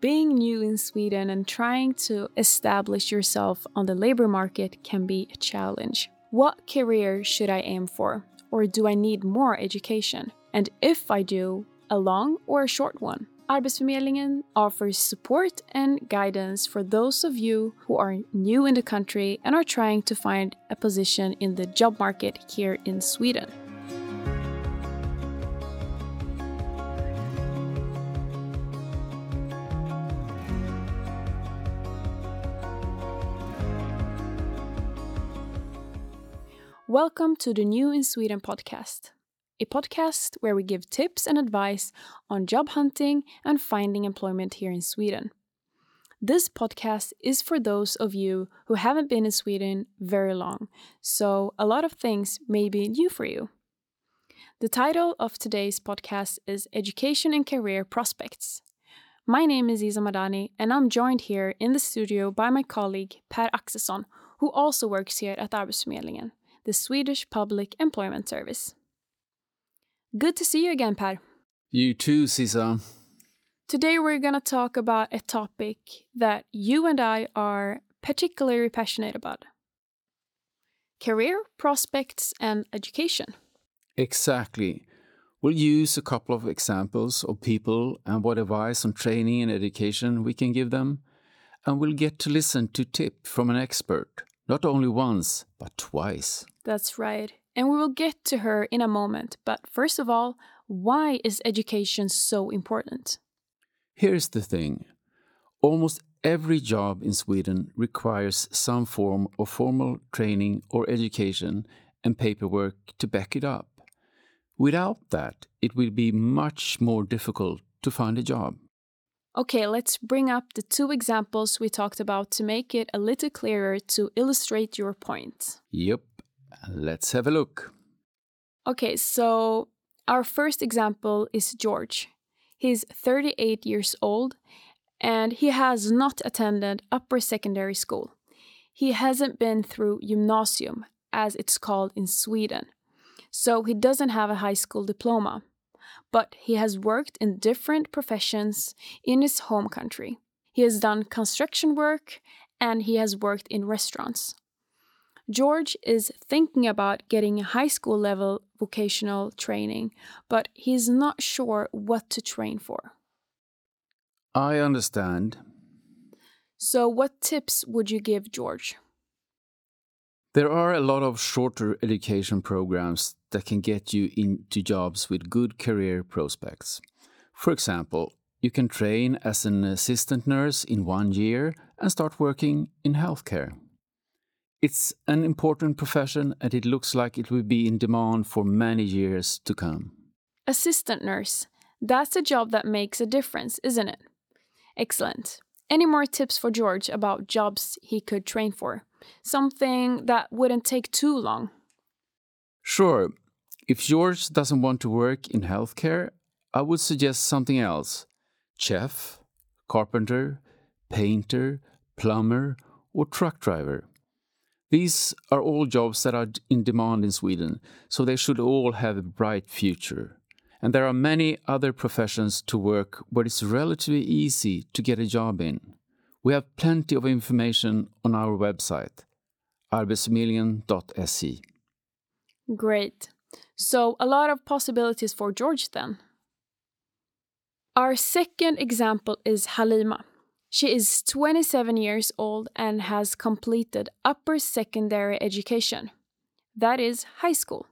being new in Sweden and trying to establish yourself on the labor market can be a challenge. What career should I aim for? Or do I need more education? And if I do, a long or a short one? Arbetsförmedlingen offers support and guidance for those of you who are new in the country and are trying to find a position in the job market here in Sweden. Welcome to the New in Sweden podcast a podcast where we give tips and advice on job hunting and finding employment here in Sweden. This podcast is for those of you who haven't been in Sweden very long, so a lot of things may be new for you. The title of today's podcast is Education and Career Prospects. My name is Isa Madani, and I'm joined here in the studio by my colleague Per Axelsson, who also works here at Arbetsförmedlingen, the Swedish Public Employment Service. Good to see you again, Per. You too, Cesar. Today we're going to talk about a topic that you and I are particularly passionate about career prospects and education. Exactly. We'll use a couple of examples of people and what advice on training and education we can give them. And we'll get to listen to tip from an expert, not only once, but twice. That's right and we will get to her in a moment. But first of all, why is education so important? Here's the thing almost every job in Sweden requires some form of formal training or education and paperwork to back it up. Without that, it will be much more difficult to find a job. Okay, let's bring up the two examples we talked about to make it a little clearer to illustrate your point. Yep. Let's have a look. Okay, so our first example is George. He's 38 years old and he has not attended upper secondary school. He hasn't been through gymnasium, as it's called in Sweden, so he doesn't have a high school diploma. But he has worked in different professions in his home country. He has done construction work and he has worked in restaurants. George is thinking about getting a high school level vocational training, but he's not sure what to train for. I understand. So, what tips would you give George? There are a lot of shorter education programs that can get you into jobs with good career prospects. For example, you can train as an assistant nurse in one year and start working in healthcare. It's an important profession and it looks like it will be in demand for many years to come. Assistant nurse. That's a job that makes a difference, isn't it? Excellent. Any more tips for George about jobs he could train for? Something that wouldn't take too long. Sure. If George doesn't want to work in healthcare, I would suggest something else chef, carpenter, painter, plumber, or truck driver. These are all jobs that are in demand in Sweden, so they should all have a bright future. And there are many other professions to work where it's relatively easy to get a job in. We have plenty of information on our website, arbetsförmedlingen.se. Great. So, a lot of possibilities for George then. Our second example is Halima. She is 27 years old and has completed upper secondary education, that is, high school,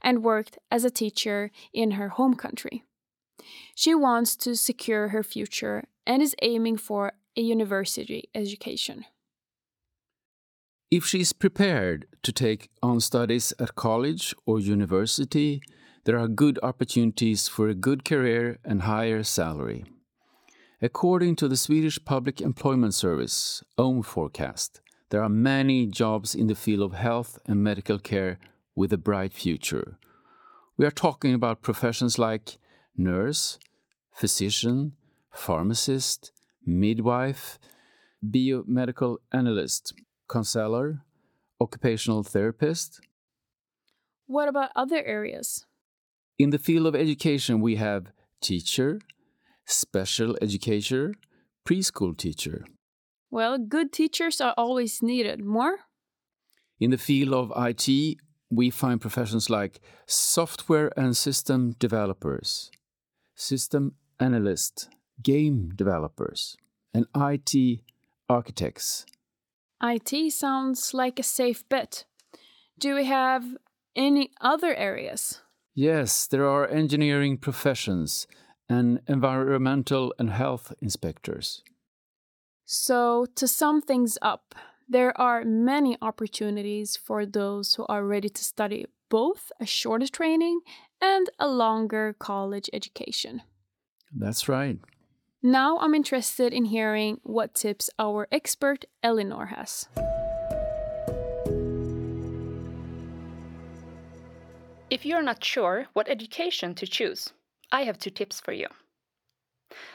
and worked as a teacher in her home country. She wants to secure her future and is aiming for a university education. If she is prepared to take on studies at college or university, there are good opportunities for a good career and higher salary. According to the Swedish Public Employment Service, OM forecast, there are many jobs in the field of health and medical care with a bright future. We are talking about professions like nurse, physician, pharmacist, midwife, biomedical analyst, counselor, occupational therapist. What about other areas? In the field of education, we have teacher, special educator, preschool teacher. Well, good teachers are always needed. More? In the field of IT, we find professions like software and system developers, system analysts, game developers, and IT architects. IT sounds like a safe bet. Do we have any other areas? Yes, there are engineering professions and environmental and health inspectors. So, to sum things up, there are many opportunities for those who are ready to study both a shorter training and a longer college education. That's right. Now I'm interested in hearing what tips our expert Eleanor has. If you're not sure what education to choose, I have two tips for you.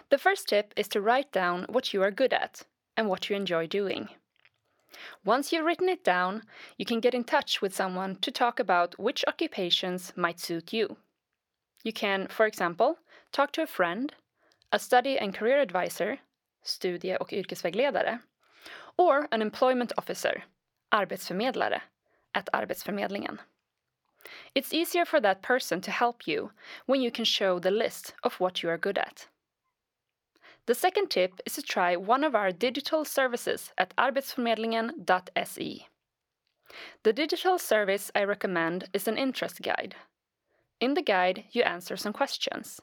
The first tip is to write down what you are good at and what you enjoy doing. Once you've written it down, you can get in touch with someone to talk about which occupations might suit you. You can, for example, talk to a friend, a study and career advisor, studie och yrkesvägledare, or an employment officer, arbetsförmedlare, at Arbetsförmedlingen. It's easier for that person to help you when you can show the list of what you are good at. The second tip is to try one of our digital services at arbetsförmedlingen.se. The digital service I recommend is an interest guide. In the guide, you answer some questions.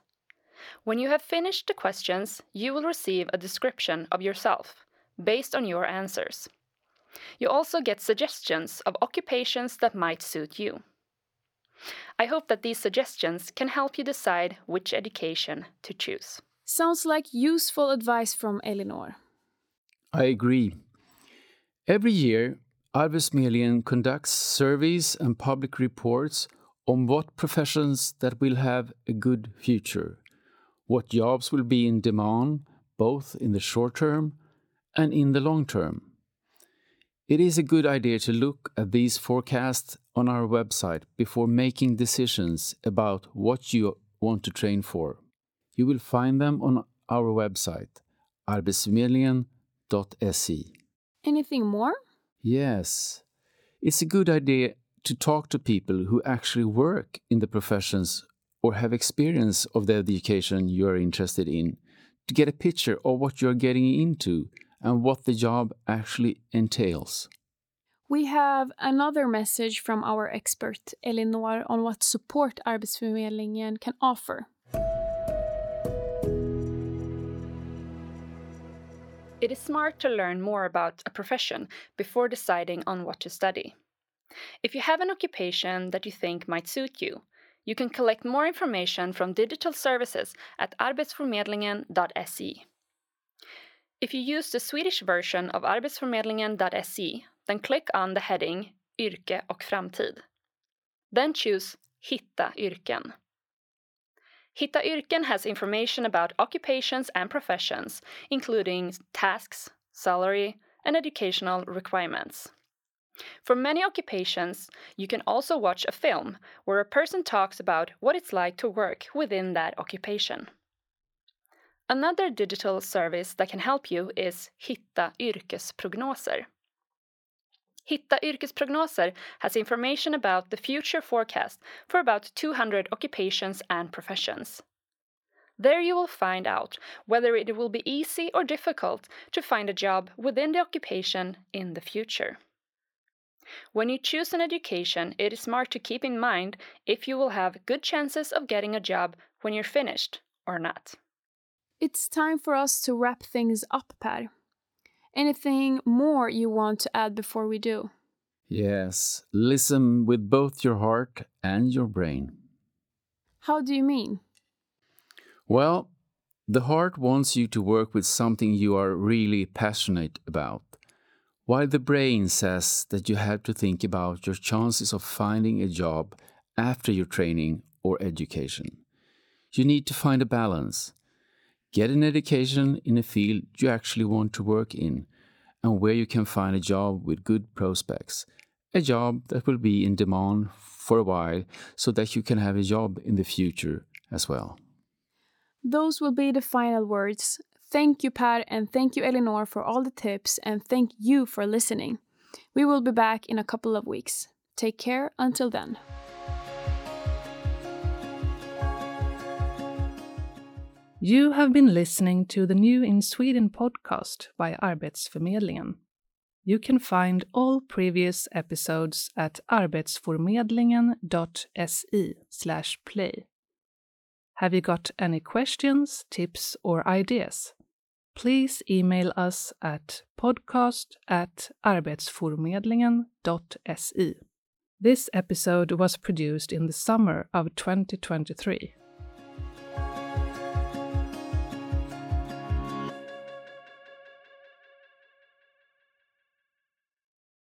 When you have finished the questions, you will receive a description of yourself based on your answers. You also get suggestions of occupations that might suit you. I hope that these suggestions can help you decide which education to choose. Sounds like useful advice from Eleanor. I agree. Every year, Arbetsförmedlingen conducts surveys and public reports on what professions that will have a good future, what jobs will be in demand both in the short term and in the long term. It is a good idea to look at these forecasts on our website before making decisions about what you want to train for. You will find them on our website, arbetsförmedlingen.se. Anything more? Yes, it's a good idea to talk to people who actually work in the professions or have experience of the education you are interested in to get a picture of what you're getting into and what the job actually entails. We have another message from our expert Elinor on what support Arbetsförmedlingen can offer. It is smart to learn more about a profession before deciding on what to study. If you have an occupation that you think might suit you, you can collect more information from digital services at arbetsförmedlingen.se. If you use the Swedish version of arbetsförmedlingen.se, then click on the heading Yrke och framtid. Then choose Hitta yrken. Hitta yrken has information about occupations and professions, including tasks, salary, and educational requirements. For many occupations, you can also watch a film where a person talks about what it's like to work within that occupation. Another digital service that can help you is Hitta yrkesprognoser. Hitta yrkesprognoser has information about the future forecast for about 200 occupations and professions. There you will find out whether it will be easy or difficult to find a job within the occupation in the future. When you choose an education, it is smart to keep in mind if you will have good chances of getting a job when you're finished or not. It's time for us to wrap things up, Per. Anything more you want to add before we do? Yes, listen with both your heart and your brain. How do you mean? Well, the heart wants you to work with something you are really passionate about, while the brain says that you have to think about your chances of finding a job after your training or education. You need to find a balance. Get an education in a field you actually want to work in and where you can find a job with good prospects, a job that will be in demand for a while so that you can have a job in the future as well. Those will be the final words. Thank you, Per, and thank you, Eleanor, for all the tips, and thank you for listening. We will be back in a couple of weeks. Take care until then. You have been listening to the New in Sweden podcast by Arbetsförmedlingen. You can find all previous episodes at arbetsförmedlingen.se play. Have you got any questions, tips, or ideas? Please email us at podcast at arbetsförmedlingen.se. This episode was produced in the summer of 2023.